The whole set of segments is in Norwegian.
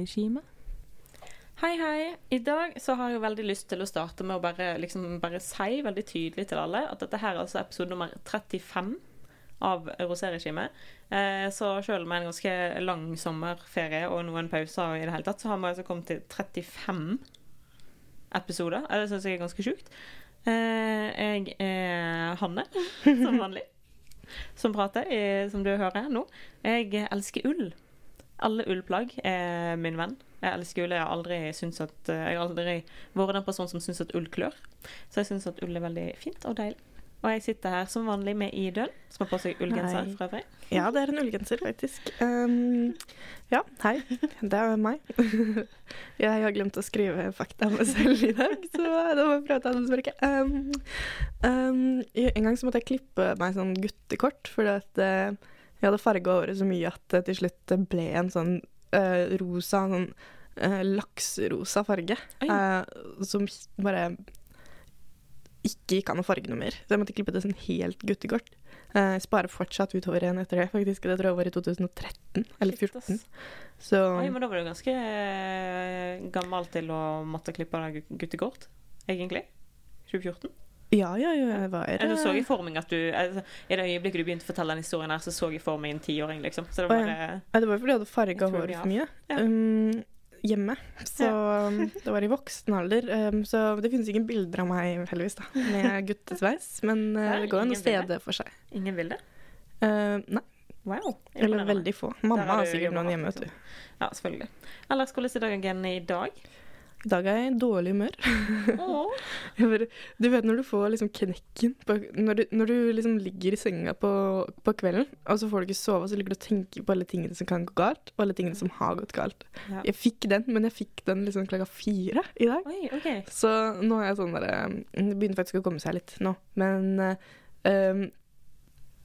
roséregime. Hei, hei. I dag så har jeg veldig lyst til å starte med å bare, liksom, bare si veldig tydelig til alle at dette her er altså episode nummer 35 av roséregimet. Eh, så selv med en ganske lang sommerferie og noen pauser i det hele tatt, så har vi altså kommet til 35 episoder. Det syns jeg er ganske sjukt. Eh, jeg er Hanne, som vanlig, som prater, i, som du hører nå. Jeg elsker ull. Alle ullplagg er min venn. Jeg elsker ull. Jeg har aldri, at, jeg har aldri vært den personen som syns at ull klør. Så jeg syns at ull er veldig fint og deilig. Og jeg sitter her som vanlig med Idun, som har på seg ullgenser fra øvrig. Ja, det er en ullgenser, faktisk. Um, ja, hei. Det er meg. jeg har glemt å skrive fakta om meg selv i dag, så da må jeg prøve å ta den som ikke. Um, um, en gang så måtte jeg klippe meg sånn guttekort, fordi at jeg hadde farga håret så mye at det til slutt ble en sånn uh, rosa, sånn uh, lakserosa farge, eh, som bare ikke gikk an å farge noe mer. Så jeg måtte klippe det sånn helt guttekort. Jeg sparer fortsatt utover igjen etter det, faktisk. Det tror jeg var i 2013 eller 2014. Så Oi, men da var du ganske gammel til å måtte klippe deg guttekort, egentlig. 2014. ja, ja, ja, jeg var det. Du så i for meg at du altså, I det øyeblikket du begynte å fortelle den historien her, så så jeg for meg en tiåring, liksom. Så det var ja. Det var fordi jeg hadde farga Jeg håret for mye Ja. um, hjemme. Så ja. det var i voksen alder. Um, så det finnes ingen bilder av meg, heldigvis, da, med guttesveis. Men uh, det går an å se det for seg. ingen bilder? Uh, nei, Wow. eller veldig få. Mamma har har sikkert noen hjemme, vet du. Ja, selvfølgelig. Ellers, hvordan er dagen i dag? I dag er jeg i dårlig humør. Bare, du vet når du får liksom knekken på, når, du, når du liksom ligger i senga på, på kvelden, og så får du ikke sove, så ligger du og tenker på alle tingene som kan gå galt, og alle tingene som har gått galt. Ja. Jeg fikk den, men jeg fikk den liksom klokka fire i dag. Oi, okay. Så nå er jeg sånn der eh, Det begynner faktisk å komme seg litt nå, men um,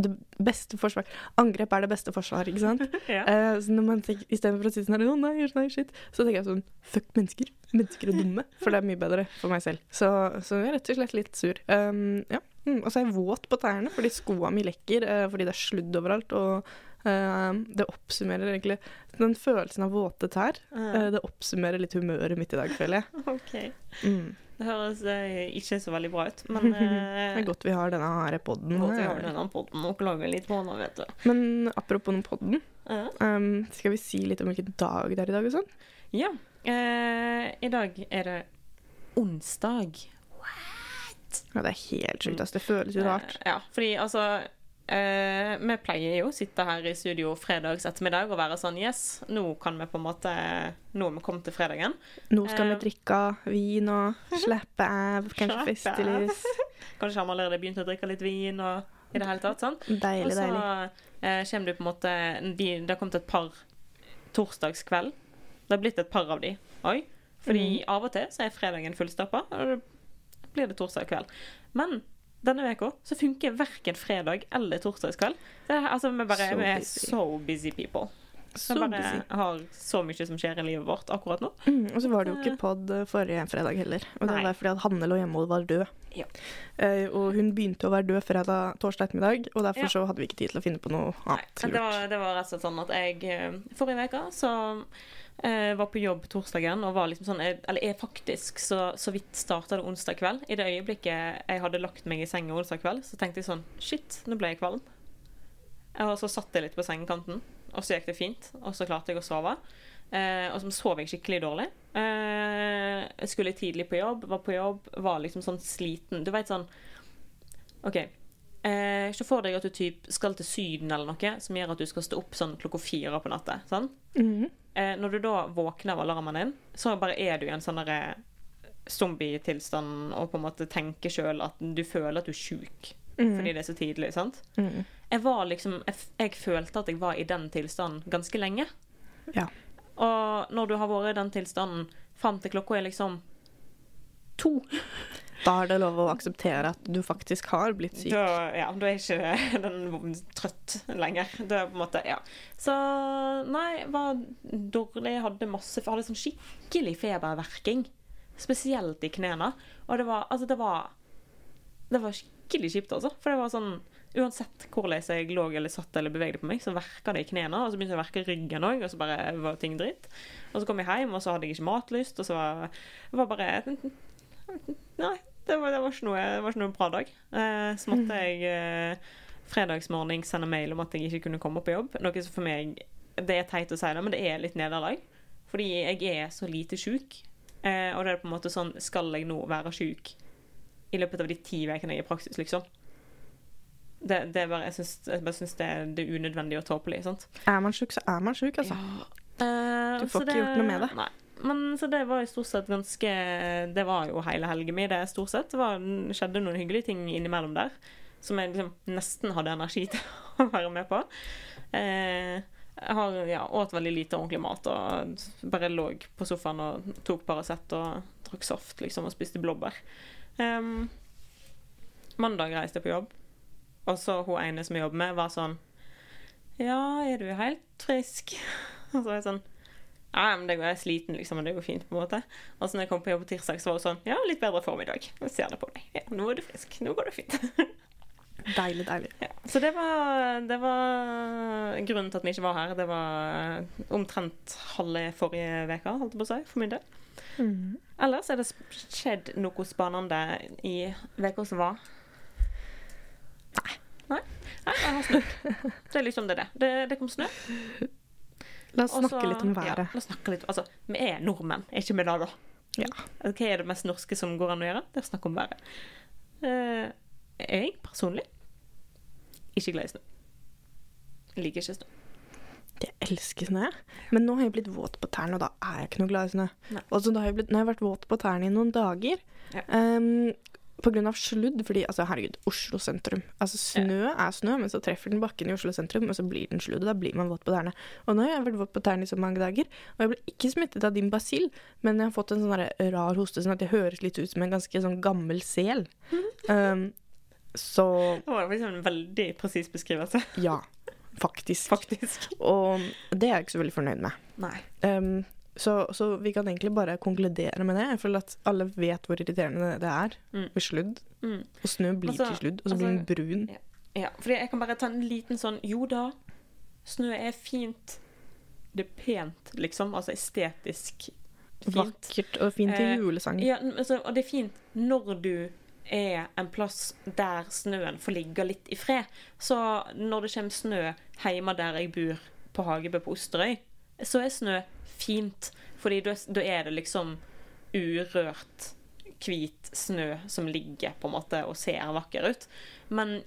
det beste forsvar Angrep er det beste forsvar, ikke sant? Ja. uh, så når man tenker, Istedenfor å si sånn her, å nei, nei, shit, så tenker jeg sånn Fuck mennesker. Mennesker er dumme. For det er mye bedre for meg selv. Så, så jeg er rett og slett litt sur. Um, ja. Mm, og så er jeg våt på tærne fordi skoa mi lekker, uh, fordi det er sludd overalt. Og Uh, det oppsummerer egentlig Den følelsen av våte tær, uh, det oppsummerer litt humøret mitt i dag, føler jeg. OK. Mm. Det høres eh, ikke så veldig bra ut, men Det eh, er godt vi har denne her podden. Godt vi har denne podden og klager litt på nå, vet du. Men apropos den podden, Ja. um, skal vi si litt om hvilken dag det er i dag og sånn? Ja. Eh, I dag er det onsdag. Ja, det er helt sjukt, ass. Det føles jo rart. Eh, ja, fordi altså eh, Vi pleier jo å sitte her i studio fredags ettermiddag og være sånn Yes, nå kan vi på en måte Nå er vi kommet til fredagen. Nå skal vi eh, drikke vin og slappe av, kanskje litt. Kanskje har vi allerede begynt å drikke litt vin og i det hele tatt. sånn. Deilig, Og så eh, kommer du på en måte de, Det har kommet et par torsdagskveld. Det har blitt et par av de. Oi. Fordi mm. av og til så er fredagen fullstappa, og da blir det torsdag kveld. Men denne uka så funker verken fredag eller torsdagskveld. Det altså, vi, bare, So vi er busy. so busy people. Så Vi bare busy. har så mye som skjer i livet vårt akkurat nå. Mm, og så var det jo ikke pod eh, forrige fredag heller. Og det Nei. var fordi at Hanne lå hjemme og var død. Ja. Uh, og hun begynte å være død fredag torsdag ettermiddag, og derfor Ja. så hadde vi ikke tid til å finne på noe Nei, annet. men det var, det var rett og slett sånn at jeg eh, Forrige uke så eh, var på jobb torsdagen og var liksom sånn jeg- Eller jeg faktisk så, så vidt starta det onsdag kveld. I det øyeblikket jeg hadde lagt meg i senga onsdag kveld, så tenkte jeg sånn Shit, nå ble jeg kvalm. Og så satt jeg litt på sengekanten, og så gikk det fint. Og så klarte jeg å sove. Eh, og så sov jeg skikkelig dårlig. Eh, jeg skulle tidlig på jobb, var på jobb, var liksom sånn sliten. Du veit sånn OK. Eh, Se for deg at du typ skal til Syden eller noe som gjør at du skal stå opp sånn klokka fire på natta. Sånn? Mhm. Eh, når du da våkner av alarmen din, så bare er du i en sånn derre zombie-tilstand og på en måte tenker sjøl at du føler at du er sjuk mm. fordi det er så tidlig. sant? Mm. Jeg var liksom jeg, jeg følte at jeg var i den tilstanden ganske lenge. Ja. Og når du har vært i den tilstanden fram til klokka er liksom to Da er det lov å akseptere at du faktisk har blitt syk. Da, ja, da er ikke den trøtt lenger. Det er på en måte, ja. Så nei, var dårlig. Hadde masse Hadde sånn skikkelig feberverking. Spesielt i knærne. Og det var Altså, det var Det var skikkelig kjipt, altså. For det var sånn uansett hvordan jeg lå eller satt eller bevegde på meg, så verka det i knærne. Og så begynte det å verke ryggen òg, og så bare var ting dritt. Og så kom jeg hjem, og så hadde jeg ikke matlyst, og så var det bare Nei, det var, det var, ikke, noe, det var ikke noe bra dag. Eh, så måtte jeg eh, fredagsmorgen sende mail om at jeg ikke kunne komme på jobb. Noe som for meg Det er teit å si det, men det er litt nederlag. Fordi jeg er så lite sjuk. Eh, og det er på en måte sånn Skal jeg nå være sjuk i løpet av de ti ukene jeg er i praksis, liksom? Det, det bare, jeg, synes, jeg bare syns det, det er unødvendig og tåpelig. sant? Er man sjuk, så er man sjuk, altså. Eh, Du får ikke gjort noe med det. Nei. Men så det var jo stort sett ganske Det var jo hele helgen min, det, stort sett. Det skjedde noen hyggelige ting innimellom der som jeg liksom nesten hadde energi til å være med på. Eh, jeg har, ja, åt veldig lite ordentlig mat og bare lå på sofaen og tok Paracet og drakk saft liksom, og spiste blåbær. Eh, mandag reiste jeg på jobb, og så hun ene som jeg jobber med, var sånn Ja, er du helt frisk? Og så var jeg sånn ja, men det går, jeg er sliten, liksom, og det går fint, på en måte. Og så når jeg kom på jobb på tirsdag, så var det sånn Ja, litt bedre form i dag. Jeg ser det på deg. Ja, nå er du frisk. Nå går det fint. Deilig, deilig. ja. Så det var, det var grunnen til at vi ikke var her. Det var omtrent halve forrige uke, holdt jeg på å si, for min del. Mm. Ellers er det skjedd noe spennende i uka som var. Nei. Nei, Nei jeg har snø. Det er liksom det. det. Det, det kom snø. La oss og snakke litt om været. Ja, la oss snakke litt, altså, vi er nordmenn, er ikke vi det, da? Ja. Hva er det mest norske som går an å gjøre? Det er å snakke om været. Uh, jeg personlig ikke glad i snø. Liker ikke snø. Jeg elsker snø, men nå har jeg blitt våt på tærne, og da er jeg ikke noe glad i snø. Da har jeg blitt, nå har jeg vært våt på tærne i noen dager. Ja. ehm, på grunn av sludd, fordi altså, herregud, Oslo sentrum. Altså, snø er snø, men så treffer den bakken i Oslo sentrum, og så blir den sludd, og da blir man våt på tærne. Og nå har jeg vært våt på tærne i så mange dager, og jeg ble ikke smittet av din basil, men jeg har fått en sånn rar hoste, sånn at jeg høres litt ut som en ganske sånn gammel sel. Um, så Det var liksom en veldig presis beskrivelse, ja, faktisk. faktisk. Og det er jeg ikke så veldig fornøyd med. Nei. Um, så, så vi kan egentlig bare konkludere med det. Jeg føler at alle vet hvor irriterende det er Mm. sludd. Mm. Og snø blir Altså, til sludd, og så blir den altså, brun. Ja, fordi jeg kan bare ta en liten sånn Jo da, snø er fint. Det er pent, liksom. Altså estetisk fint. Vakkert og fint til Eh, julesang. Ja, altså, og det er fint når du er en plass der snøen får ligge litt i fred. Så når det kommer snø hjemme der jeg bor på Hagebø på Osterøy, så er snø fint. Fordi da da er det liksom urørt, hvit snø som ligger på en måte og ser vakker ut. Men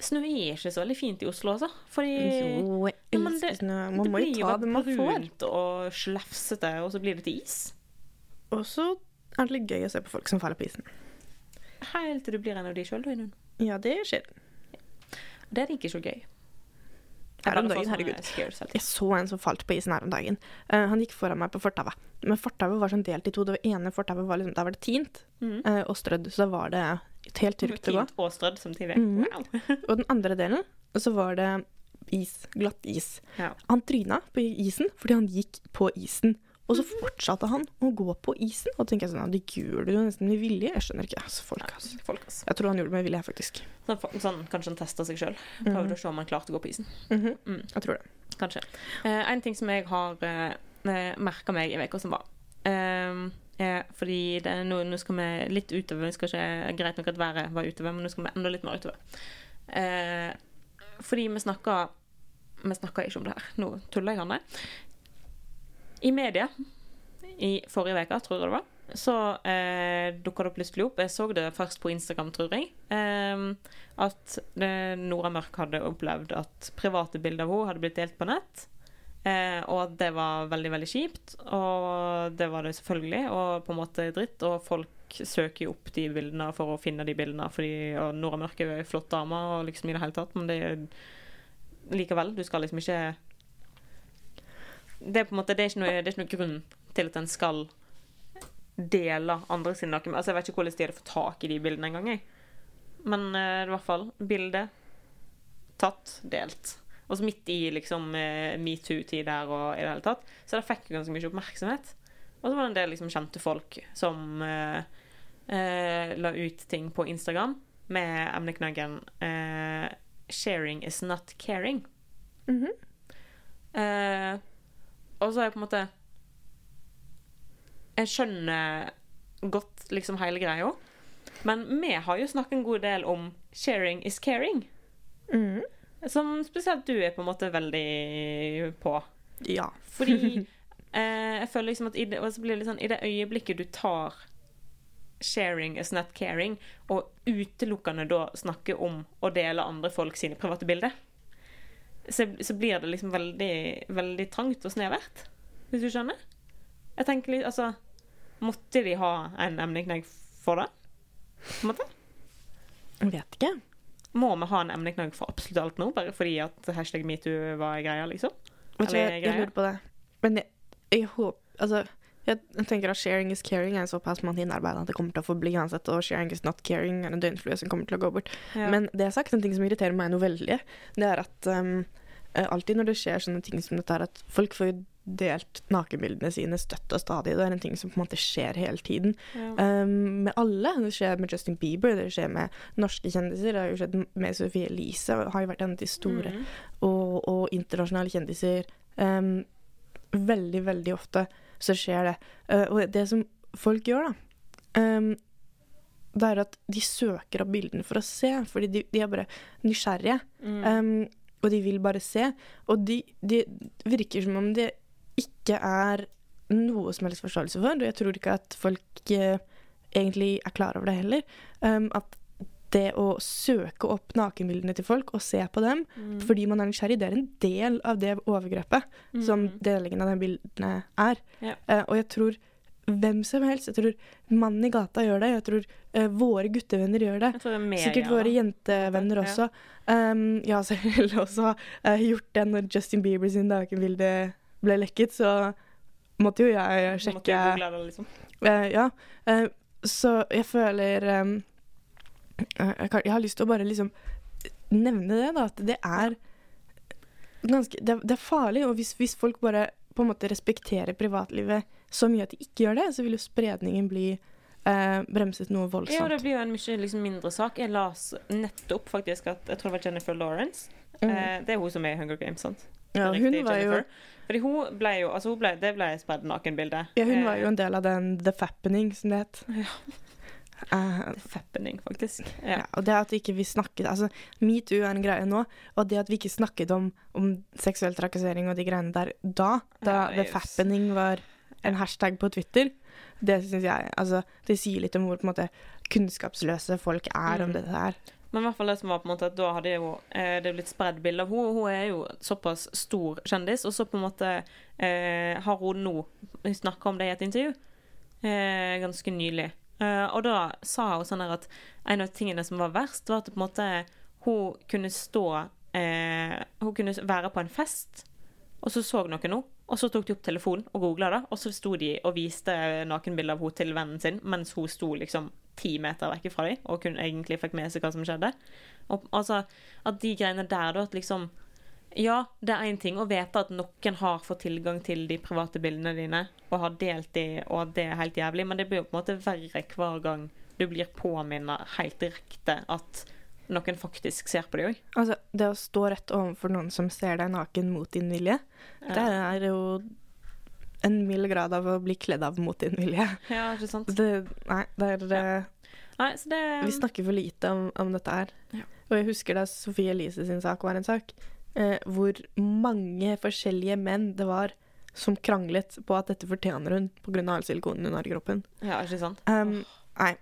snø er ikke så veldig fint i Oslo, altså. Fordi Jo, jeg men elsker det- snø. Man må blir jo ta det man får. brunt og slefsete, og så blir det til is. Og så er det litt gøy å se på folk som faller på isen. Helt til du blir en av de sjøl, da, Inun. Ja, det skjer. Det er ikke så gøy. Her om dagen, herregud. Jeg så en som falt på isen her om dagen. Uh, han gikk foran meg på fortauet. Men fortauet var sånn delt i to. Det ene fortauet var liksom, der var det tint Mhm. eh, og strødd, så da var det helt trygt å gå. Tint og strødd samtidig. Mhm. Wow. Og den andre delen, så var det is. Glatt is. Ja. Han tryna på isen fordi han gikk på isen. Og så fortsatte han å gå på isen. Og tenker jeg sånn, ja, det gjør du jo nesten med vilje. Jeg skjønner ikke. Altså, folk, altså. Folk, altså. Jeg tror han gjorde det med vilje, faktisk. Sånn, sånn, kanskje han testa seg sjøl. Prøvde Mhm. å se om han klarte å gå på isen. Mhm. Mm. Jeg tror det. Kanskje. Eh, en ting som jeg har eh, merka meg i uka som var eh, fordi det nå, nå skal vi litt utover. Vi skal ikke, greit nok at været var utover, men nå skal vi enda litt mer utover. Eh, fordi vi snakka Vi snakka ikke om det her. Nå tuller jeg, Hanne. I media i forrige uke, tror jeg det var, så eh, dukka det plutselig opp. Jeg så det først på Instagram, tror jeg. Eh, at Nora Mørk hadde opplevd at private bilder av henne hadde blitt delt på nett. Eh, og at det var veldig, veldig kjipt. Og det var det selvfølgelig, og på en måte dritt. Og folk søker jo opp de bildene for å finne de bildene, fordi og Nora Mørk er jo ei flott dame, og liksom i det hele tatt, men det er likevel, du skal liksom ikke Det er måte, det er noe, det er ikke noe grunn til at en skal dele andre sine naken... Altså, jeg vet ikke hvordan de hadde fått tak i de bildene engang. Men uh, i hvert fall bilde tatt, delt. Og så midt i liksom eh, metoo-tid der og i det hele tatt. Så det fikk jo ganske mye oppmerksomhet. Og så var det en del liksom kjente folk som uh, uh, la ut ting på Instagram med emneknaggen uh, 'sharing is not caring'. Mhm. Eh, og så er jeg på en måte Jeg skjønner godt liksom hele greia, men vi har jo snakket en god del om 'sharing is caring'. Mm. Som spesielt du er på en måte veldig på. Ja. Fordi eh, jeg føler liksom at i det, det sånn, i det øyeblikket du tar 'sharing is not caring', og utelukkende da snakker om å dele andre folk sine private bilder, så, så blir det liksom veldig, veldig trangt og snevert. Hvis du skjønner? Jeg tenker litt, altså Måtte de ha en emneknegg for det? På en måte? Jeg vet ikke. Må vi ha en emneknagg for absolutt alt nå, bare fordi at hashtag metoo var greia, liksom? Eller jeg, jeg greier. lurer på det. Men jeg, jeg håper Altså, jeg, jeg tenker at sharing is caring er såpass man innarbeider at det kommer til å forbli uansett, og sharing is not caring er en døgnflue som kommer til å gå bort. Ja. Men det er sagt, en ting som irriterer meg noe veldig, det er at um, alltid når det skjer sånne ting som dette, her, at folk får jo delt nakenbildene sine støtt og stadig. Det er en ting som på en måte skjer hele tiden. ja. Um, med alle. Det skjer med Justin Bieber, det skjer med norske kjendiser. Det har jo skjedd med Sophie Elise, har jo vært en av de store Mm. og, og internasjonale kjendiser. Um, veldig, veldig ofte så skjer det. Uh, og det som folk gjør, da, um, det er at de søker opp bildene for å se, fordi de, de er bare nysgjerrige. Mm. Um, og de vil bare se. Og de, de virker som om det ikke er noe som helst forståelse for. Og jeg tror ikke at folk eh, egentlig er klar over det heller. Um, at det å søke opp nakenbildene til folk og se på dem Mm. fordi man er nysgjerrig, det er en del av det overgrepet som Mm. delingen av de bildene er. Ja. Uh, og jeg tror hvem som helst, jeg tror mannen i gata gjør det, jeg tror uh, våre guttevenner gjør det. Det er mer, Sikkert ja, våre jentevenner jentevenner Ja. også. Um, jeg har selv også uh, gjort det når Justin Bieber sin nakenbilde ble lekket, så måtte jo jeg sjekke. måtte jo liksom. Ja. så jeg føler um, jeg, har lyst til å bare liksom nevne det, da. At det er ganske Det, det er farlig. Og hvis, hvis folk bare på en måte respekterer privatlivet så mye at de ikke gjør det, så vil jo spredningen bli eh, bremset noe Ja, voldsomt. det blir jo en mye liksom, mindre sak. Jeg las nettopp faktisk at Jeg tror det var Jennifer Lawrence. Mm. Eh, det er hun som er i Hunger Games, sant? ja, hun var jo Fordi hun ble jo Altså, hun ble, det ble spredd nakenbilde. Ja, hun var Eh, jo en del av den The Fappening, som det het. Ja. Eh, Fappening, faktisk. ja. Ja. og det at vi ikke vi snakket Altså, metoo er en greie nå, og det at vi ikke snakket om, om seksuell trakassering og de greiene der da, da Ja, The. Fappening var en hashtag på Twitter, det syns jeg Altså, det sier litt om hvor på en måte kunnskapsløse folk er om Mm. dette her. Men i hvert fall det som var på en måte at da hadde jo eh, det blitt spredd bilde av henne. Hun er jo såpass stor kjendis, og så på en måte eh, har hun nå snakka om det i et intervju eh, ganske nylig. Eh, og da sa hun sånn at en av tingene som var verst, var at måte hun kunne stå eh, Hun kunne være på en fest, og så så noen henne, og så tok de opp telefonen og googla det, og så sto de og viste nakenbilde av henne til vennen sin, mens hun sto liksom ti meter vekk fra dem, og kun egentlig fikk med seg hva som skjedde. Og, altså, at de greiene der, da, at liksom Ja, det er én ting å vite at noen har fått tilgang til de private bildene dine, og har delt de, og at det er helt jævlig, men det blir jo på en måte verre hver gang du blir påminnet helt direkte at noen faktisk ser på deg òg. Altså, det å stå rett overfor noen som ser deg naken mot din vilje, det er jo en mild grad av å bli kledd av mot din vilje. Ja, ikke sant? Det, nei, det er det Nei, så det Vi snakker for lite om, om dette her. Ja. Og jeg husker da Sofie Elise sin sak var en sak, eh, hvor mange forskjellige menn det var som kranglet på at dette fortjener hun pga. all silikonen hun har i kroppen. Ja, ikke sant? Um, nei.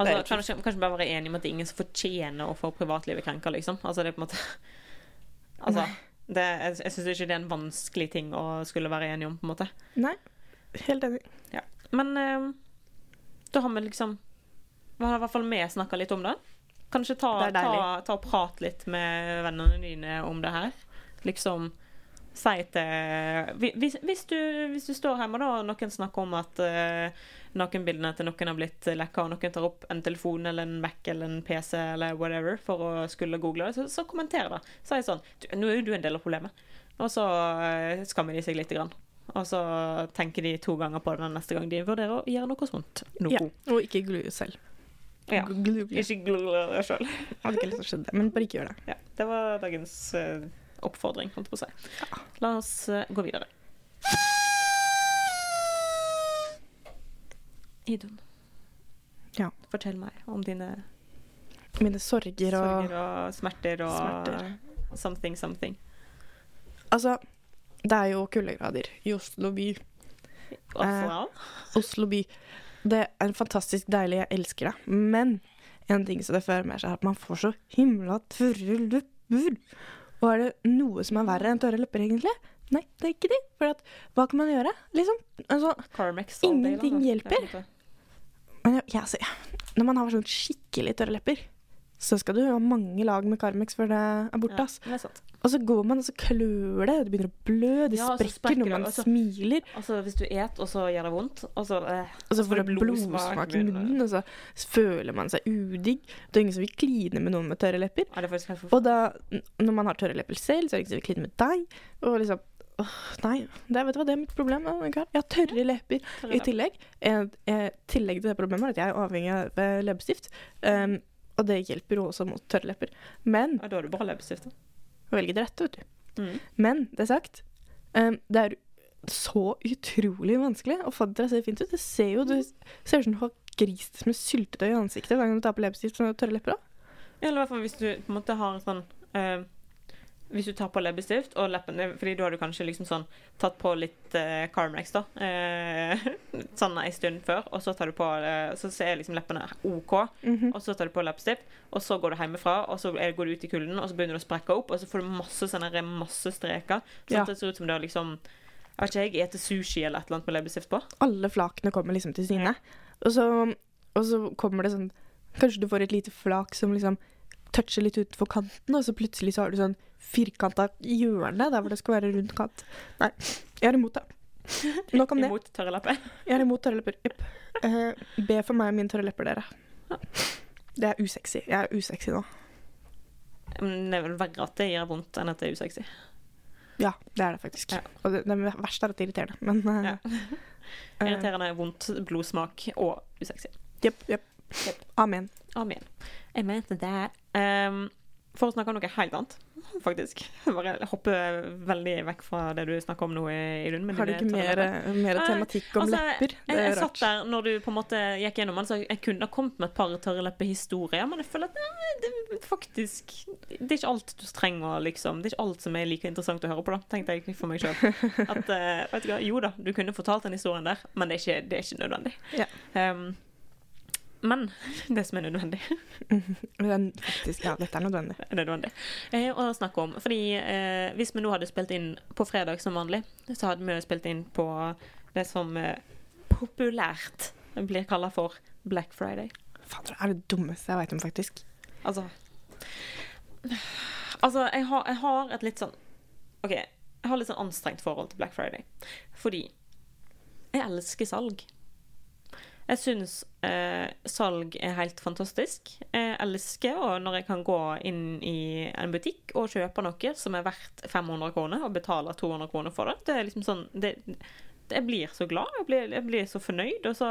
Altså, kan er kanskje, bare være enig om at det er ingen som fortjener å få privatlivet krenka, liksom. Altså, det er på en måte Altså, det, jeg, jeg syns ikke det er en vanskelig ting å skulle være enig om, på en måte. Nei. Helt enig. Men eh, da har vi liksom Vi har i hvert fall vi snakka litt om det. Kanskje ta, ta, ta og prate litt med vennene dine om det her. Liksom si til hvis, hvis, du, hvis du står hjemme da, og noen snakker om at uh, nakenbildene til noen har blitt lekka, og noen tar opp en telefon eller en Mac eller en PC eller whatever for å skulle google det, så, så kommenter det. Si sånn 'Nå er jo du en del av problemet.' Og så uh, skammer de seg lite grann. Og så tenker de to ganger på det neste gang de vurderer å gjøre noe sånt. Noe. Ja. Og ikke glue selv. Ja. Ikke glugle deg sjøl. Hadde ikke lyst til å skjønne det, men bare ikke gjør det. Ja, det var dagens uh, oppfordring, holdt jeg på å si. La oss uh, gå videre. Idun. Ja. Fortell meg om dine Mine sorger og sorger og smerter og Smerter. something, something. Altså, det er jo kuldegrader i Oslo by. Eh, Oslo by. Det er fantastisk deilig, jeg elsker det. Men en ting som det fører med seg, er at man får så himla tørre lepper. Og er det noe som er verre enn tørre lepper, egentlig? Nei, det er ikke det. For hva kan man gjøre? Liksom, altså, Carmex Ingenting hjelper. Er en men jeg, jeg, altså, når man har sånn skikkelig tørre lepper, så skal du ha mange lag med Carmex før det er borte. Ja, det. Og så går man, og så klør det, det begynner å blø, det Ja, sprekker sprekker når man og så- smiler. Altså, hvis du et, og så gjør det vondt, og så eh, Og så får du blodsmak i munnen, og så føler man seg udigg. Det er ingen som vil kline med noen med tørre lepper. Ja, Og da, når man har tørre lepper selv, så er det ingen som vil kline med deg. Og liksom Åh, nei, det, vet du hva, det er mitt problem. Jeg har tørre lepper. I tillegg, jeg, jeg, tillegg til det problemet er at jeg er avhengig av eh, leppestift. Um, og det hjelper jo også mot tørre lepper. Men Ja, da har du bare leppestift. da. velge det rette, vet du. Mm. Men det er sagt, um, det er så utrolig vanskelig å få det til å se fint ut. Det ser jo du ser ut som du har grist med syltetøy i ansiktet hver gang du tar på leppestift og tørre lepper. da. Eller i hvert fall hvis du på en måte har sånn eh, Hvis du tar på leppestift og leppene Fordi da har du kanskje liksom sånn tatt på litt eh, Carmex, da. Eh, sånn en stund før, og så tar du på eh, Så ser liksom leppene OK, Mhm. og så tar du på leppestift, og så går du hjemmefra, og så er- går du ut i kulden, og så begynner du å sprekke opp, og så får du masse sånne masse streker. Sånn Ja. at det ser ut som du har liksom Jeg vet ikke, jeg spiser sushi eller et eller annet med leppestift på. Alle flakene kommer liksom til syne. Og så, og så kommer det sånn Kanskje du får et lite flak som liksom toucher litt utenfor kanten, og så plutselig så har du sånn firkanta hjørne der hvor det skal være rund kant. Nei, jeg er imot det. Nok om det. Imot tørre lepper. Jeg er imot tørre lepper. Jepp. Uh, be for meg og mine tørre lepper, dere. Det er usexy. Jeg er usexy nå. Men det er vel verre at det gjør vondt enn at det er usexy. Ja, det er det faktisk. Ja. Og det, det verste er at det er irriterende. Men uh, Ja. eh, Irriterende, vondt, blodsmak og usexy. Jepp, jepp. Amen. Amen. Jeg mente det. Um, for å snakke om noe helt annet, faktisk. Bare hoppe veldig vekk fra det du snakker om nå, med Har du ikke mer, mer tematikk om altså, lepper? Det Jeg, er jeg satt rart. der når du på en måte gikk gjennom den, så jeg kunne ha kommet med et par tørrleppehistorier, men jeg føler at nei, det faktisk Det er ikke alt du trenger liksom Det er ikke alt som er like interessant å høre på, da, tenkte jeg for meg sjøl. At eh, vet du hva, jo da, du kunne fortalt den historien der, men det er ikke, det er ikke nødvendig. Ja. Um, men det som er nødvendig, Men faktisk, ja, dette er nødvendig. Det er nødvendig eh, å snakke om. Fordi eh, hvis vi nå hadde spilt inn på fredag som vanlig, så hadde vi jo spilt inn på det som eh, populært blir kalla for Black Friday. Fader, det er det dummeste jeg veit om, faktisk. Altså Altså, jeg har, jeg har et litt sånn OK, jeg har litt sånn anstrengt forhold til Black Friday. Fordi jeg elsker salg. Jeg syns eh, salg er helt fantastisk. Jeg elsker og når jeg kan gå inn i en butikk og kjøpe noe som er verdt 500 kroner, og betale 200 kroner for det. Det er liksom sånn det, Jeg blir så glad. Jeg blir, jeg blir så fornøyd. Og så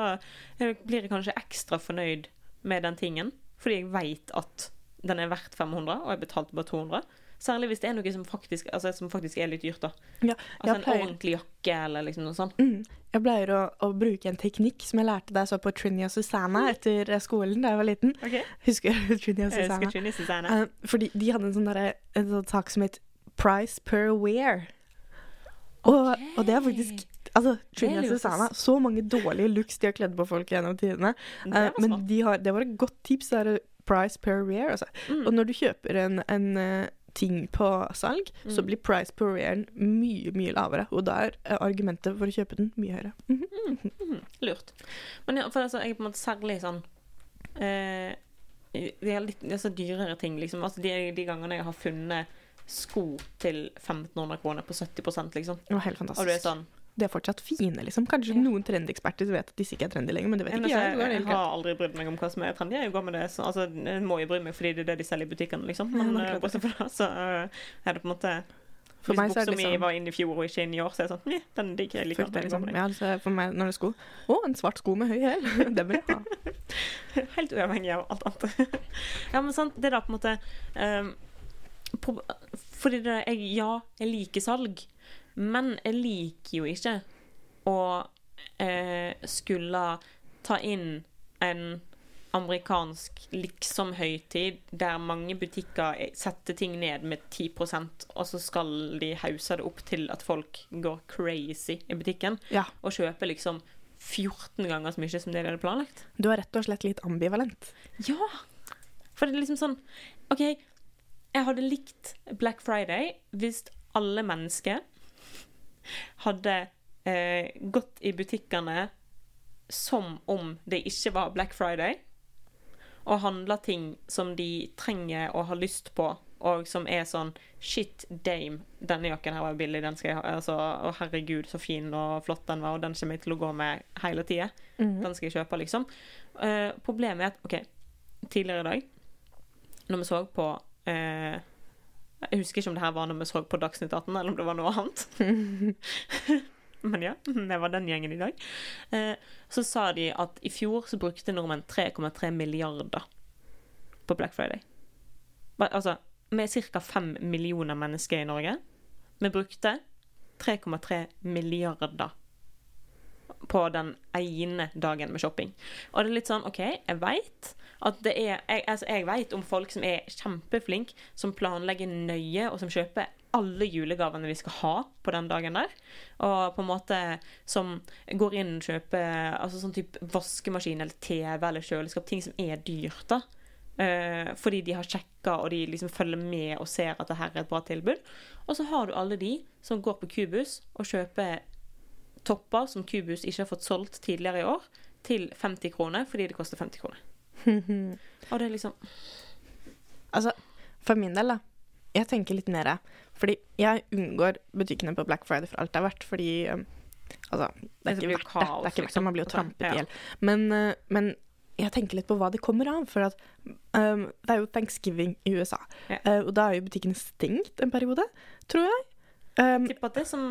blir jeg kanskje ekstra fornøyd med den tingen fordi jeg veit at den er verdt 500, og jeg betalte bare 200. Særlig hvis det er noe som faktisk, altså, som faktisk er litt dyrt. da. Ja, Altså En pleier, ordentlig jakke eller liksom noe sånt. mm, jeg pleier å, å bruke en teknikk som jeg lærte da jeg så på Trini og Susanna etter eh, skolen da jeg var liten. Okay. Husker du Trini og Jeg Susanna? skal ikke Susanne. Uh, fordi de hadde en sånn, derre- en sånn sak som het Price per wear. Og, og det er faktisk Altså, Trini og Susanne Susanna, så mange dårlige looks de har kledd på folk gjennom tidene. Eh, men de har, det var et godt tips. Det er price per rear. Altså. Mm. Og når du kjøper en, en eh, ting på salg, så Mm. blir price per wear mye, mye lavere. Og da er eh, argumentet for å kjøpe den mye høyere. Mm Mhm, Lurt. Men ja, for altså, jeg er på en måte særlig sånn eh, De er litt altså, dyrere ting, liksom. Altså, de, de gangene jeg har funnet sko til 1500 kroner på 70 liksom. Det var helt fantastisk. Og du er sånn De er fortsatt fine, liksom. Kanskje Ja. noen trendeksperter vet at disse ikke er trendy lenger, men det vet Men ikke altså, jeg. Jeg, jeg har aldri brydd meg om hva som er trendy. Jeg går med det så, altså, jeg må jo bry meg fordi det er det de selger i butikkene, liksom. Men ja, eh, bortsett fra det, så uh, er det på en måte For Hvis buksa mi liksom var inn i fjor og ikke inn i år, så er det sånn den digger jeg like Fuck det, liksom. Ja, altså, for meg, når det er sko Å, en svart sko med høy hæl! Det vil jeg ha. Helt uavhengig av alt annet. ja, men sant, det er da på en måte um, Fordi det er Ja, jeg liker salg, men jeg liker jo ikke å eh, skulle ta inn en amerikansk liksom-høytid der mange butikker setter ting ned med 10% og så skal de hause det opp til at folk går crazy i butikken Ja. og kjøper liksom 14 ganger så mye som det de hadde planlagt. Du er rett og slett litt ambivalent. Ja! For det er liksom sånn OK, jeg hadde likt Black Friday hvis alle mennesker hadde eh, gått i butikkene som om det ikke var Black Friday, og handla ting som de trenger og har lyst på, og som er sånn Shit, dame, denne jakken her var billig, den skal jeg ha. Altså, å herregud, så fin og flott den var, og den kommer jeg til å gå med hele tida. Den skal jeg kjøpe, liksom. Eh, problemet er at OK, tidligere i dag, når vi så på eh, Jeg husker ikke om det her var når vi så på Dagsnytt 18, eller om det var noe annet. Men ja, det var den gjengen i dag. Eh, så sa de at i fjor så brukte nordmenn 3,3 milliarder på Black Friday. Altså, vi er ca. 5 millioner mennesker i Norge. Vi brukte 3,3 milliarder på den ene dagen med shopping. Og det er litt sånn, OK, jeg veit at det er Jeg, altså, jeg vet om folk som er kjempeflinke, som planlegger nøye, og som kjøper alle julegavene de skal ha på den dagen der. Og på en måte som går inn og kjøper altså sånn type vaskemaskin eller TV eller kjøleskap. Ting som er dyrt, da. Eh, fordi de har sjekka og de liksom følger med og ser at det her er et bra tilbud. Og så har du alle de som går på Kubus og kjøper topper som Kubus ikke har fått solgt tidligere i år, til 50 kroner fordi det koster 50 kroner. Og det er liksom Altså, for min del, da. Jeg tenker litt mer Fordi jeg unngår butikkene på Black Friday for alt det er verdt, fordi um, Altså, det er ikke verdt det. Det er ikke verdt det. liksom. Man blir jo trampet i hjel. Men, uh, men jeg tenker litt på hva det kommer av. For at um, det er jo thanksgiving i USA. Ja. Uh, og da er jo butikkene stengt en periode, tror jeg. Um, Tipper at det er som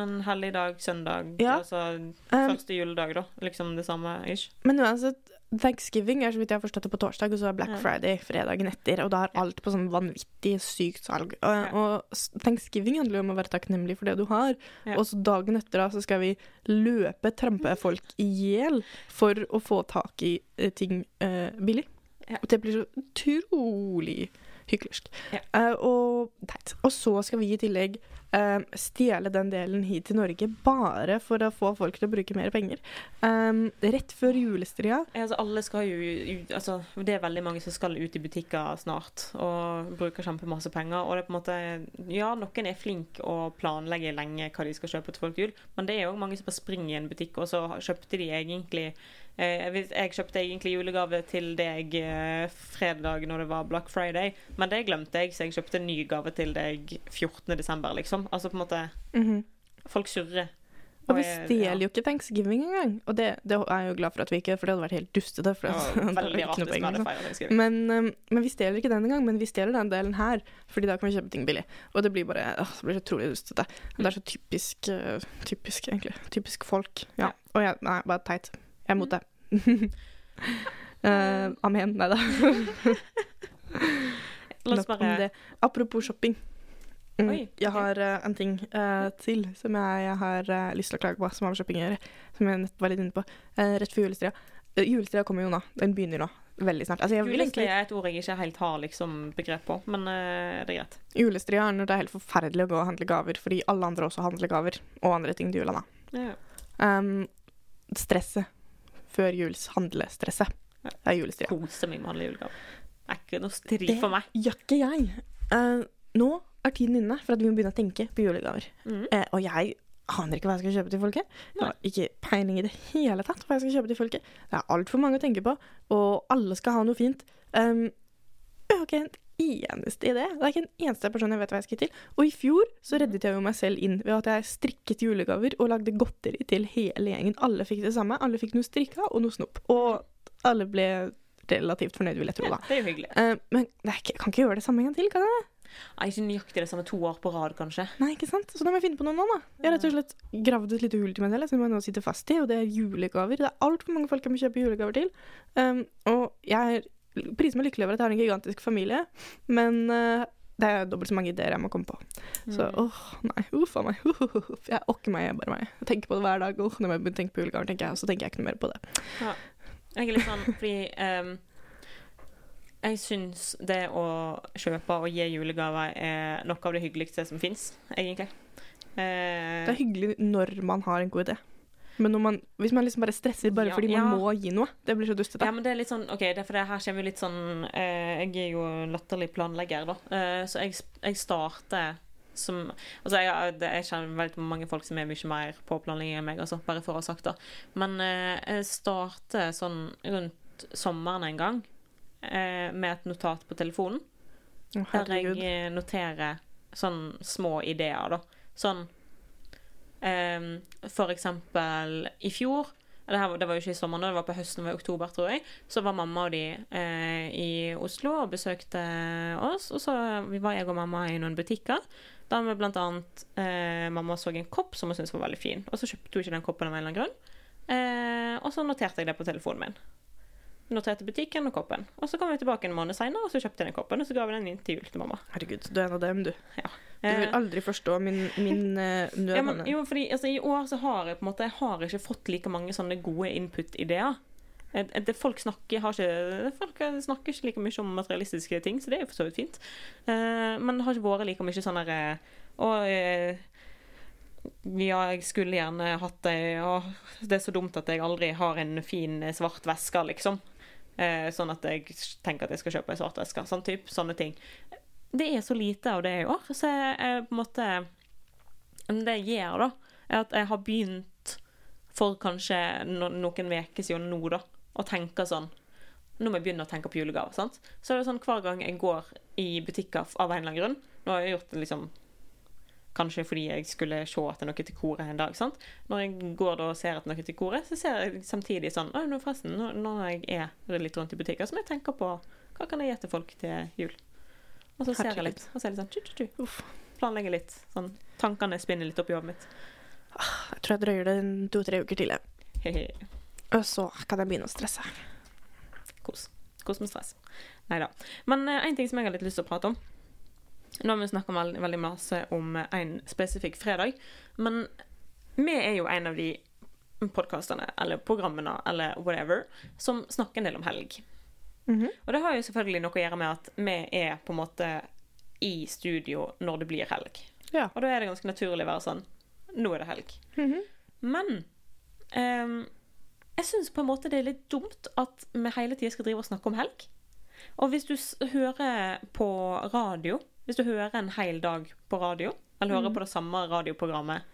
en helligdag, søndag, Ja. altså um, første juledag, da. Liksom det samme ish. Men uansett, thanksgiving er så vidt jeg har forstått det på torsdag, og så er Black. Friday fredagen etter, og da er alt på sånn vanvittig sykt salg. Og, og thanksgiving handler jo om å være takknemlig for det du har, Ja. og så dagen etter da så skal vi løpe, trampe folk i hjel for å få tak i eh, ting uh, billig. Ja. Og det blir så utrolig hyklersk. Ja. Uh, og teit. Og så skal vi i tillegg eh, stjele den delen hit til Norge bare for å få folk til å bruke mer penger. Um, rett før julestria. Altså, alle skal jo altså, Det er veldig mange som skal ut i butikker snart og bruker kjempemasse penger. Og det er på en måte Ja, noen er flinke å planlegge lenge hva de skal kjøpe til folk til jul, men det er jo mange som bare springer i en butikk, og så kjøpte de egentlig eh, Jeg kjøpte egentlig julegave til deg eh, fredag når det var Black Friday, men det glemte jeg, så jeg kjøpte en ny gave til deg 14. desember, Altså på en måte Folk surrer. Og vi jeg- stjeler jo ikke thanksgiving engang. Og det, det er jeg jo glad for at vi ikke For det hadde vært helt dustete. For Ja, det var det veldig rart hvis vi hadde liksom. Thanksgiving. Men, um, men vi stjeler ikke den engang, men vi stjeler den delen her. Fordi da kan vi kjøpe ting billig. Og det blir bare åh, det blir så utrolig dustete. Det er så typisk, uh, typisk egentlig. Typisk folk. Ja. Ja. Og jeg, nei, bare teit. Jeg er mot det. uh, amen. Nei da. La oss bare. Apropos shopping. Mm, Oi, jeg ok. har uh, en ting uh, til som jeg, jeg har uh, lyst til å klage på, som har med shopping å gjøre. Som jeg var litt inne på. Rett før julestria. Julestria kommer jo nå. Den begynner nå. Veldig snart. Altså, julestria egentlig er et ord jeg ikke helt har liksom begrep på, men det er greit. Julestria er når det er helt forferdelig å gå og handle gaver, fordi alle andre også handler gaver, og andre ting til jula, da. Ja. Um, stresset før juls handlestresset. Det er julestria. Kose meg med å handle julegaver. Det er ikke noe strid for meg. Det Gjør ikke jeg. Nå er tiden inne for at vi må begynne å tenke på julegaver. Mm. Eh, og jeg aner ikke hva jeg skal kjøpe til folket. Jeg har ikke peiling i det hele tatt hva jeg skal kjøpe til folket. Det er altfor mange å tenke på, og alle skal ha noe fint. Um, jeg har ikke en eneste idé. Det er ikke en eneste person jeg vet hva jeg skal til. Og i fjor så reddet jeg jo meg selv inn ved at jeg strikket julegaver og lagde godteri til hele gjengen. Alle fikk det samme. Alle fikk noe strikka og noe snop. Og alle ble relativt fornøyd, vil jeg tro, da. Ja, Det er jo hyggelig. Uh, men jeg kan ikke gjøre det samme en gang til, kan jeg? Nei, Ikke nøyaktig det samme to år på rad, kanskje. Nei, ikke sant? Så da må jeg finne på noe nå, da. Jeg har rett og slett gravd et lite hull til meg selv som jeg nå sitter fast i, og det er julegaver. Det er altfor mange folk jeg må kjøpe julegaver til. Um, og jeg er priser meg lykkelig over at jeg har en gigantisk familie, men uh, det er dobbelt så mange ideer jeg må komme på. Så Mm. åh, nei, uff meg. Jeg orker meg, jeg bare meg. Jeg tenker på det hver dag. Åh, når jeg begynner å tenke på julegaver, tenker jeg, og så tenker jeg ikke noe mer på det. Jeg er litt sånn fordi ehm, Jeg syns det å kjøpe og gi julegaver er noe av det hyggeligste som fins, egentlig. Eh, Det er hyggelig når man har en god idé. Men når man, hvis man liksom bare stresser bare Ja, fordi man ja. må gi noe, det blir så dustete. Ja, men det er litt sånn OK, det er det her kommer jo litt sånn eh, Jeg er jo latterlig planlegger, da. Eh, så jeg, jeg starter som Altså, jeg, det, jeg kjenner veldig mange folk som er mye mer på planlegging enn meg, altså, bare for å ha sagt det. Men eh, jeg starter sånn rundt sommeren en gang med et notat på telefonen. Oh, Der jeg eh, noterer sånn små ideer, da. Sånn ehm, For eksempel i fjor det, her, det var jo ikke i sommeren, det var på høsten, det var i oktober, tror jeg. Så var mamma og de eh, i Oslo og besøkte oss. Og så var jeg og mamma i noen butikker. Da vi blant annet eh, Mamma så en kopp som hun syntes var veldig fin. Og så kjøpte hun ikke den koppen av en eller annen grunn. Eh, og så noterte jeg det på telefonen min. Noterte butikken og koppen. Og så kom jeg tilbake en måned seinere, og så kjøpte jeg den koppen. Og så ga vi den inn til jul til mamma. Herregud, du er en av dem, du. Du Eh, vil aldri forstå min, min eh, nød. ja, men, jo, fordi altså, I år så har jeg på en måte Jeg har ikke fått like mange sånne gode input-ideer. Eh, Folk snakker, har ikke, folk snakker ikke like mye om materialistiske ting, så det er jo for så vidt fint. Eh, men det har ikke vært like mye sånn derre Å, eh, ja, jeg skulle gjerne hatt det, og det er så dumt at jeg aldri har en fin eh, svart veske, liksom. Eh, sånn at jeg tenker at jeg skal kjøpe ei svart veske. Sånn type, sånne ting. Det er så lite av det i år, så jeg, jeg på en måte det jeg gjør, da, er at jeg har begynt for kanskje no noen uker siden nå, da, å tenke sånn Nå må jeg begynne å tenke på julegaver. sant? Så er det sånn hver gang jeg går i butikker av en eller annen grunn Nå har jeg gjort det liksom Kanskje fordi jeg skulle se etter noe til koret en dag. sant? Når jeg går da og ser etter noe til koret, så ser jeg samtidig sånn Å, nå forresten, nå- når jeg er litt rundt i butikker, så må jeg tenke på hva kan jeg gi til folk til jul. Og så ser jeg litt, og så er det sånn tju, tju, tju. Uff. Planlegger litt. Sånn, tankene spinner litt opp i hodet mitt. Jeg tror jeg drøyer det to-tre uker til, jeg. Og så kan jeg begynne å stresse. Kos. Kos med stress. Nei da. Men én ting som jeg har litt lyst til å prate om Nå har vi snakka veldig, veldig masse om en spesifikk fredag, men vi er jo en av de podkastene eller programmene eller whatever som snakker en del om helg. Mhm. Og det har jo selvfølgelig noe å gjøre med at vi er på en måte i studio når det blir helg. Ja. Og da er det ganske naturlig å være sånn Nå er det helg. Mhm. Men um, jeg syns på en måte det er litt dumt at vi hele tida skal drive og snakke om helg. Og hvis du hører på radio, hvis du hører en hel dag på radio, eller hører på det samme radioprogrammet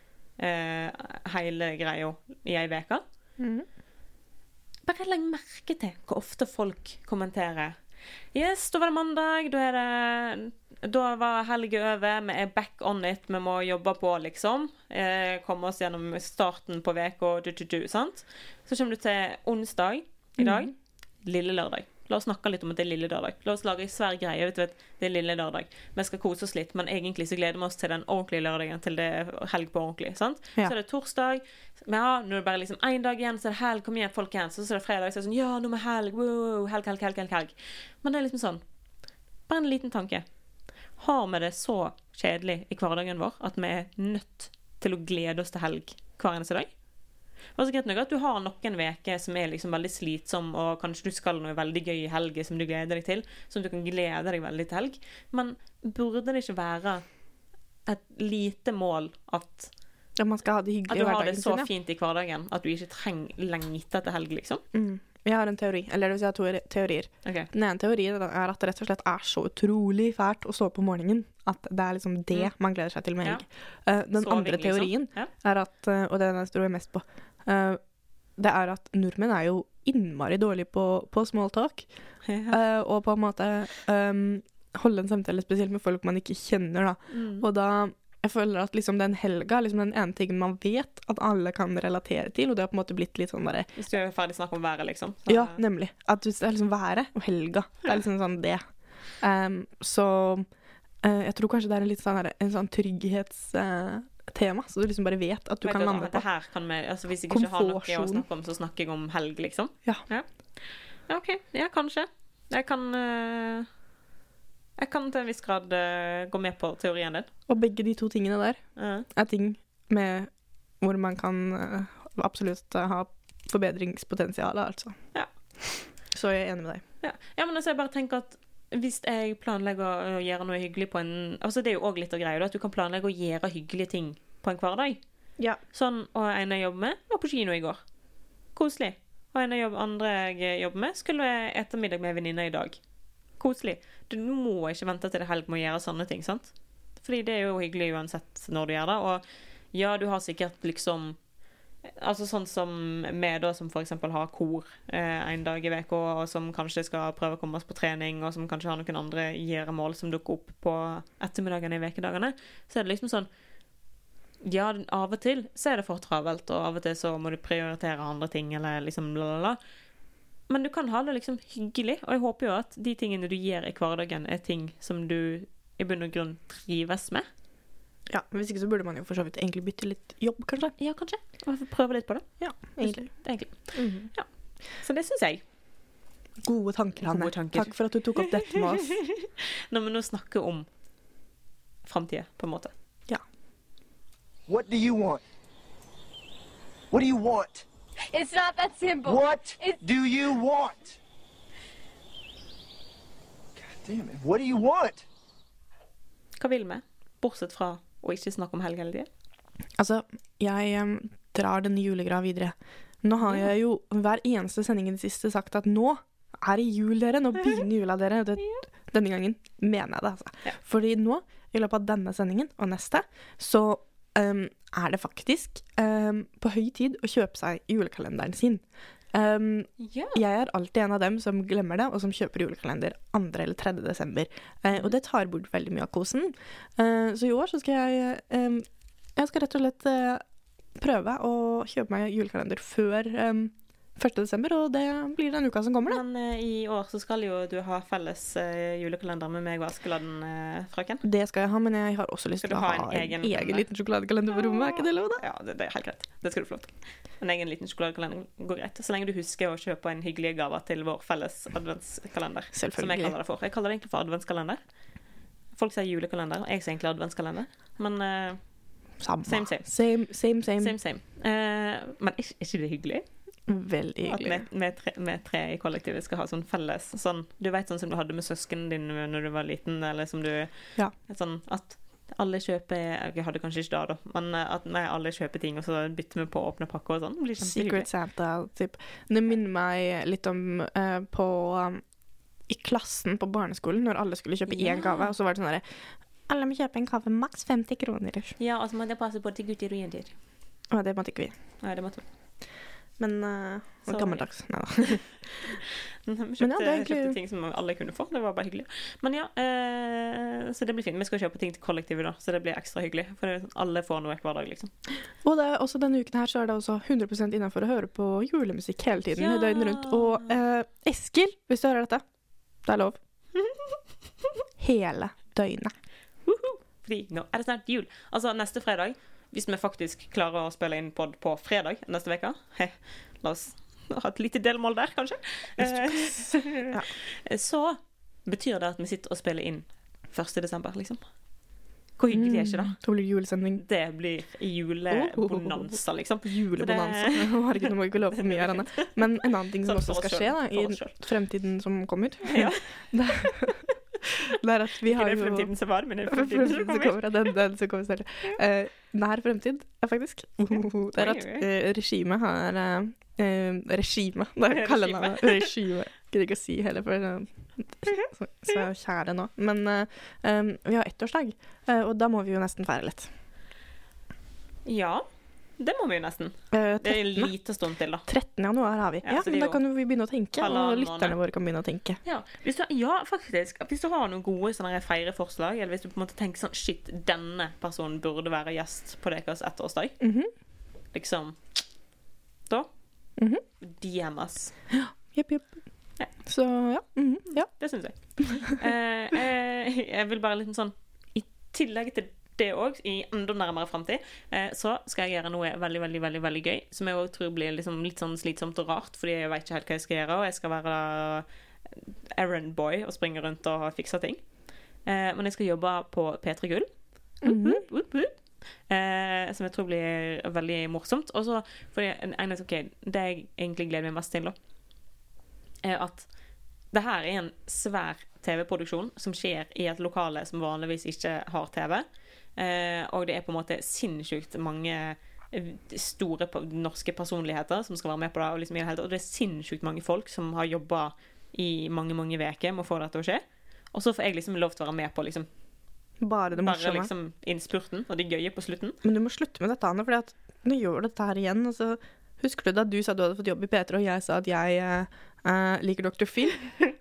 eh, hele greia i ei uke, mm. bare legg merke til hvor ofte folk kommenterer. Yes, da var det mandag, da er det Da var helga over, vi er back on it, vi må jobbe på, liksom. Eh, komme oss gjennom starten på veka, du, du, du, sant? Så kommer du til onsdag i dag. Lille lørdag. La oss snakke litt om at det er lille lørdag. La oss lage en svær greie. Vet du, vet, det er lille lørdag. Vi skal kose oss litt, men egentlig så gleder vi oss til den ordentlige lørdagen. Til det er helg på ordentlig. sant? Ja. Så er det torsdag. Men ja, nå er det bare liksom én dag igjen, så er det helg. Kom igjen, folkens. Så er det fredag, så er det sånn Ja, nå er helg. Wow, helg, helg, helg, helg, helg. Men det er liksom sånn Bare en liten tanke. Har vi det så kjedelig i hverdagen vår at vi er nødt til å glede oss til helg hver eneste dag? Og så greit nok at du har noen uker som er liksom veldig slitsom, og kanskje du skal noe veldig gøy i helga som du gleder deg til, som du kan glede deg veldig til helg. Men burde det ikke være et lite mål at, At man skal ha det at du har det så sin. Ja. fint i hverdagen at du ikke trenger lengte etter helg, liksom? Mm. Jeg har en teori, eller det vil si jeg har to teorier. Okay. Den ene teorien er at det rett og slett er så utrolig fælt å stå opp om morgenen at det er liksom det Mm. man gleder seg til med Ja. helg. Eh, den Soving, andre liksom. teorien Ja. er at, eh, og den jeg tror jeg mest på, det er at nordmenn er jo innmari dårlige på, på small talk. eh, og på en måte um, holde en samtale spesielt med folk man ikke kjenner, da. Mm. Og da jeg føler at liksom den helga er liksom den ene tingen man vet at alle kan relatere til, og det har på en måte blitt litt sånn bare Hvis du er ferdig snakk om været, liksom. Så- Ja, nemlig. At det er liksom været og helga. Det er liksom sånn det. Um, så uh, Jeg tror kanskje det er en litt sånn, her- en sånn trygghetstema, så du liksom bare vet at du Vet kan lande på. her kan vi, altså Hvis jeg ikke har noe å snakke om, så snakker jeg om helg, liksom? Ja. Ja, OK. Ja, kanskje. Jeg kan uh, Jeg kan til en viss grad uh, gå med på teorien din. Og begge de to tingene der uh. er ting med hvor man kan eh, absolutt ha forbedringspotensial, altså. Ja. Så jeg er enig med deg. Ja. ja, men altså, jeg bare tenker at hvis jeg planlegger å gjøre noe hyggelig på en Altså, det er jo òg litt av greia, at du kan planlegge å gjøre hyggelige ting på en hverdag. Ja. Sånn, og en jeg jobber med, var på kino i går. Koselig. Og en av andre jeg jobber med, skulle ete middag med en venninne i dag. Koselig. Du må ikke vente til det helg med å gjøre sånne ting, sant? Fordi det er jo hyggelig uansett når du gjør det. Og ja, du har sikkert liksom Altså sånn som vi, da, som f.eks. har kor eh, en dag i uka, og som kanskje skal prøve å komme oss på trening, og som kanskje har noen andre gjøremål som dukker opp på ettermiddagene i ukedagene, så er det liksom sånn Ja, av og til så er det for travelt, og av og til så må du prioritere andre ting, eller liksom la, la, la. Men du kan ha det liksom hyggelig, og jeg håper jo at de tingene du gjør i hverdagen, er ting som du i bunn og grunn trives med. Ja, Hvis ikke så burde man jo for så vidt egentlig bytte litt jobb, kanskje. Ja, kanskje. Og prøve litt på det. Ja, egentlig. egentlig. Mhm. Så det syns jeg. Gode tanker, Hanne. Gode tanker. Takk for at du tok opp dette med oss. Når vi nå snakker om framtida, på en måte. What do you want? What do you want? It's not that simple. What It's... do you want? God damn it. What do you want? Hva vil vi? Bortsett fra å ikke snakke om helg hele tida. Altså, jeg um, drar denne julegreia videre. Nå har Ja. jeg jo hver eneste sending i det siste sagt at nå er det jul, dere. Nå begynner jula, dere. Det, denne gangen mener jeg det, altså. Ja. Fordi nå, i løpet av denne sendingen og neste, så um, er det faktisk um, på høy tid å kjøpe seg julekalenderen sin. Em, yeah. jeg er alltid en av dem som glemmer det, og som kjøper julekalender 2. eller 3. desember. Uh, og det tar bort veldig mye av kosen. Uh, så i år så skal jeg um, Jeg skal rett og slett uh, prøve å kjøpe meg julekalender før eh, 1. desember, og det blir den uka som kommer, da. Men uh, i år så skal jo du ha felles uh, julekalender med meg og Askeladden, frøken. Det skal jeg ha, men jeg har også lyst til å ha ha en en egen egen, liten sjokoladekalender på rommet. Er ikke det lov, da? Ja, det, det er helt greit. Det skal du få lov til. En egen liten sjokoladekalender går greit. Så lenge du husker å kjøpe en hyggelig gave til vår felles adventskalender. Som jeg kaller det for. Jeg kaller det egentlig for adventskalender. Folk sier julekalender, og jeg sier egentlig adventskalender. Men uh. Same, same. Same, same. same. same, same. Men er ikke det hyggelig? Veldig At hyggelig. vi, vi, tre, vi tre i kollektivet skal ha sånn felles sånn, Du vet sånn som du hadde med søsknene dine når du var liten, eller som du Ja. Sånn at alle kjøper Jeg hadde kanskje ikke det, da, men eh, at nei, alle kjøper ting, og så bytter vi på å åpne pakker og sånn. Secret. Santa, typ. Det minner meg litt om uh, på um, I klassen på barneskolen, når alle skulle kjøpe én Ja. gave, og så var det sånn derre Alle må kjøpe en gave, maks 50 kroner. Ja, og så må det passe på til gutter og jenter. Og det måtte ikke vi. Ja, det måtte vi. Men uh, Så- gammeldags. Nei da. Vi kjøpte, ja, egentlig- kjøpte ting som alle kunne få. Det var bare hyggelig. Men ja, eh, så det blir fint. Vi skal kjøpe ting til kollektivet, da, så det blir ekstra hyggelig. For det, sånn, alle får noe hver dag, liksom. Og det, også denne uken her så er det også 100% innafor å høre på julemusikk hele tiden. Ja. døgnet rundt. Og eh, Eskil, hvis du hører dette, det er lov. Hele døgnet. Fordi nå er det snart jul. Altså neste fredag, hvis vi faktisk klarer å spille inn pod på fredag neste uke La oss ha et lite delmål der, kanskje. Ja. Eh, Så betyr det at vi sitter og spiller inn 1. desember, liksom. Hvor hyggelig er ikke det? Så blir julesending. Det blir julebonanza, liksom. Julebonanza. Det- Herregud, nå må vi ikke love for mye her, Anne. Men en annen ting som også skal skje da, i fremtiden som kommer, Ja. Det, at vi har jo Ikke den fremtiden som var, men den Fremtiden fremtiden som kommer. den, den som kommer. Eh, nær fremtid, faktisk. Det er at uh, regimet har uh, Regime. Det er kallenavnet. Regime. Gidder ikke å si heller, for så, så kjære nå. Men eh, vi har ettårsdag, og da må vi jo nesten feire litt. Ja, det må vi jo nesten. Uh, Det er en 13. liten stund til, da. 13. januar har vi. Ja, Ja, men da kan vi begynne å tenke, og lytterne våre kan begynne å tenke. Ja, du, ja, faktisk. Hvis du har noen gode sånne feireforslag, eller hvis du på en måte tenker sånn Shit, denne personen burde være gjest på deres ettårsdag. Mhm. Liksom Da Mhm. DMs. Jepp, jepp. Ja. Så ja. mhm, ja. Det syns jeg. eh, eh, jeg vil bare litt sånn I tillegg til det òg, i enda nærmere framtid, eh, så skal jeg gjøre noe veldig veldig, veldig, veldig gøy. Som jeg òg tror blir liksom litt sånn slitsomt og rart, fordi jeg vet ikke helt hva jeg skal gjøre. Og jeg skal være errand boy og springe rundt og fikse ting. Eh, men jeg skal jobbe på P3 Gull. Woop, woop. Eh, som jeg tror blir veldig morsomt. Og så fordi en- en- Det jeg egentlig gleder meg mest til, da, er at det her er en svær TV-produksjon som skjer i et lokale som vanligvis ikke har TV. Eh, og det er på en måte sinnssykt mange eh, store norske personligheter som skal være med på det. Og, liksom og det er sinnssykt mange folk som har jobba i mange mange uker med å få det til å skje. Og så får jeg liksom lov til å være med på liksom, Bare det bare liksom innspurten og det gøye på slutten. Men du må slutte med dette, Anne, for nå gjør du dette her igjen. Og så husker du da du sa du hadde fått jobb i P3, og jeg sa at jeg eh, eh, liker Dr. Phil?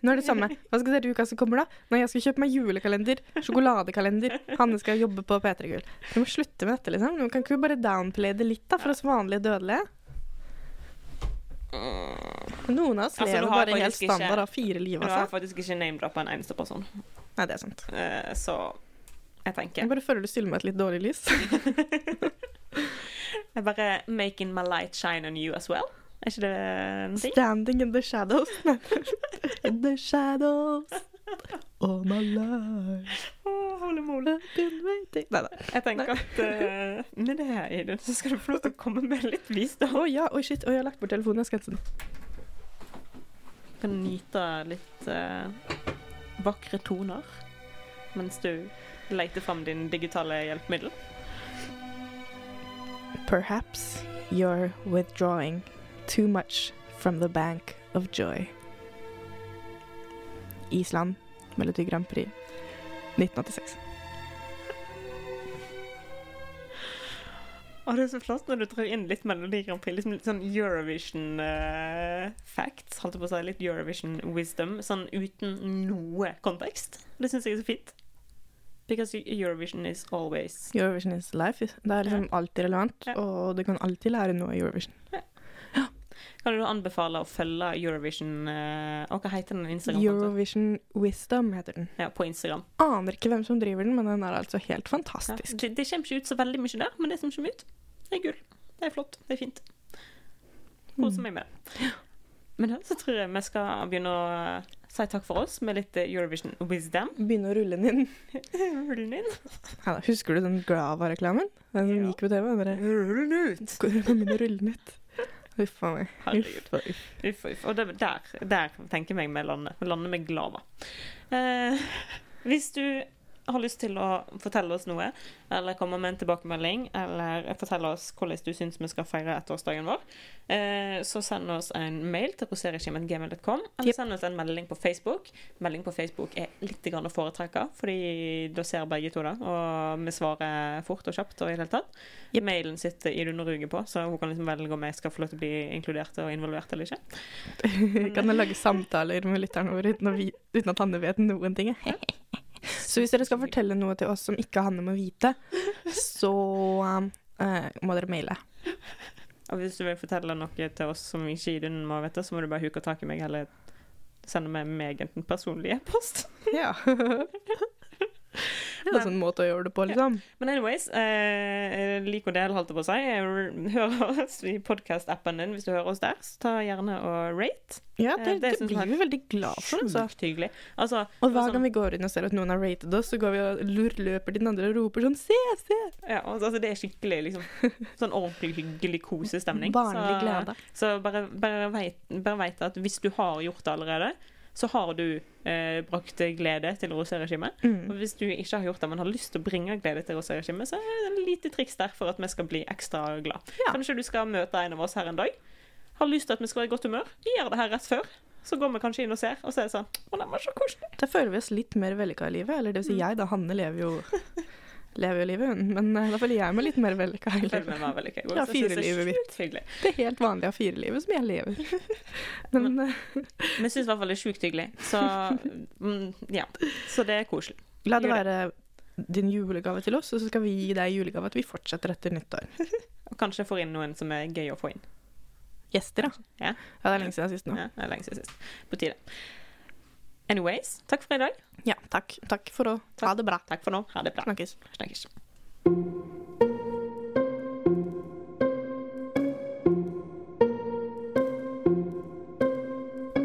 Nå er det samme. Hva skal dere i uka som kommer, da? Nei, jeg skal kjøpe meg julekalender, sjokoladekalender, Hanne skal jobbe på P3 Gull. Du må slutte med dette, liksom. Nå kan ikke bare downplay det litt, da, for oss vanlige dødelige? Noen av oss Altså, lever har bare helt standard av fire liv, Nå har altså. faktisk ikke name-droppa en eneste person. Nei, det er sant. Uh, så jeg tenker Jeg bare føler du stiller meg et litt dårlig lys. Jeg bare making my light shine on you as well. Er ikke det en ting? Standing in the shadows. in the shadows. All my life. Oh. I've been. Nei, nei. Jeg tenker at uh, med det her, Idun, så skal du få lov til å komme med litt visdom. Å ja, oi shit. Oi, jeg har lagt bort hente. Kan nyte litt uh, vakre toner mens du leter fram din digitale hjelpemiddel. Perhaps you're withdrawing too much from the bank of joy. Island, Melodi Grand Prix, 1986. Å, det er så flott når du drar inn litt Melodi Grand Prix, liksom litt sånn Eurovision uh, facts, holdt jeg på å si, litt Eurovision wisdom, sånn uten noe kontekst. Det syns jeg er så fint. Because Eurovision is always Eurovision is life. Det er liksom alltid relevant, Ja. og du kan alltid lære noe i Eurovision. Kan du anbefale å følge Eurovision uh, hva heter den Instagram-kontoen? Eurovision Wisdom heter den. Ja, på Instagram. Aner ikke hvem som driver den, men den er altså helt Ja. fantastisk. Det, det kommer ikke ut så veldig mye der, men det som kommer ut, det er gull. Det er flott. Det er fint. Koser meg med det. Men da så tror jeg vi skal begynne å eh, si takk for oss med litt eh, Eurovision wisdom. Begynne å rulle den inn. rulle den inn. Ja, husker du den Glava-reklamen? Den som Ja. gikk på TV? Rull den ut. Kom inn og rulle den ut. Uff a meg. Herregud. Uff, uff. Og det, der, der tenker jeg meg vi lander. Vi lander med glava. Eh, hvis du har lyst til å fortelle oss noe, eller komme med en tilbakemelding, eller fortelle oss hvordan du syns vi skal feire ettårsdagen vår, eh, så send oss en mail til roseregimen.gmail.com, eller send oss en melding på Facebook. Melding på Facebook er litt å foretrekke, fordi da ser begge to det, og vi svarer fort og kjapt og i det hele tatt. Yep. Mailen sitter Idun Ruge på, så hun kan liksom velge om jeg skal få lov til å bli inkludert og involvert eller ikke. kan kan lage samtaler med lytterne våre uten, uten at han vet noen ting. Så hvis dere skal fortelle noe til oss som ikke Hanne må vite, så eh, må dere maile. Og hvis du vil fortelle noe til oss som ikke Idun må vite, så må du bare huke tak i meg eller sende meg, meg en personlig e-post. Ja. Det er en sånn måte å gjøre det på, liksom. Men anyways, eh, lik og del, holdt jeg på å si. Hør oss i podkast-appen din hvis du hører oss der. Så ta gjerne og rate. Ja, Eh, det, det det blir vi veldig glad for, altså. Hyggelig. Altså, Og hver sånn- gang vi går inn og ser at noen har rated oss, så går vi og lurløper til den andre og roper sånn Se, se! ja, altså, det er skikkelig liksom sånn ordentlig hyggelig kosestemning. Barnlig glede. Så bare, bare, vet, bare veit at hvis du har gjort det allerede, så har du eh, brakt glede til roseregimet. Mm. Og hvis du ikke har gjort det, men har lyst til å bringe glede til roseregimet, så er det en lite triks der for at vi skal bli ekstra glad. Ja. Kanskje du skal møte en av oss her en dag. Har lyst til at vi skal være i godt humør. Vi gjør det her rett før. Så går vi kanskje inn og ser, og så er det sånn Å, den var så koselig. Da føler vi oss litt mer vellykka i livet. Eller det vil si jeg, da. Hanne lever jo Lever jo livet, hun. Men uh, da føler jeg meg litt mer vellykka Jeg føler meg. Ja, firelivet mitt. hyggelig. Det er helt vanlig A4-livet som jeg lever. Men Vi syns i hvert fall det er sjukt hyggelig. Så mm, ja. Så det er koselig. la det være din julegave til oss, og så skal vi gi deg julegave at vi fortsetter etter nyttår. Og kanskje får inn noen som er gøy å få inn. Gjester, da. Ja. Ja, det er lenge siden sist nå. Ja, det er lenge siden sist. På tide. Anyways, takk for i dag. Ja, takk. Takk for å ha det bra. Takk for nå. Ha det bra. Snakkes. Snakkes.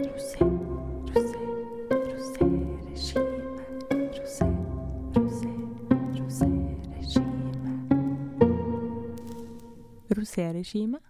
Rosé, rosé, rosé-regime.